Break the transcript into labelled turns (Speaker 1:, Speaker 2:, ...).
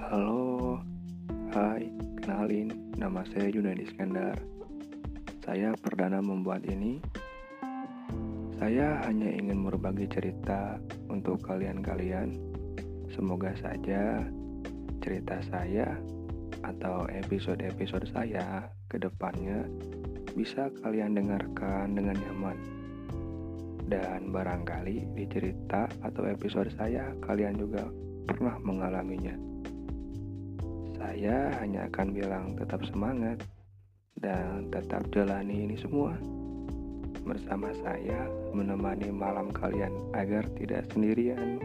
Speaker 1: Halo, hai, kenalin, nama saya Junadi Iskandar. Saya perdana membuat ini. Saya hanya ingin berbagi cerita untuk kalian-kalian. Semoga saja cerita saya atau episode-episode saya ke depannya bisa kalian dengarkan dengan nyaman. Dan barangkali di cerita atau episode saya, kalian juga pernah mengalaminya. Saya hanya akan bilang tetap semangat dan tetap jalani ini semua. Bersama saya menemani malam kalian agar tidak sendirian.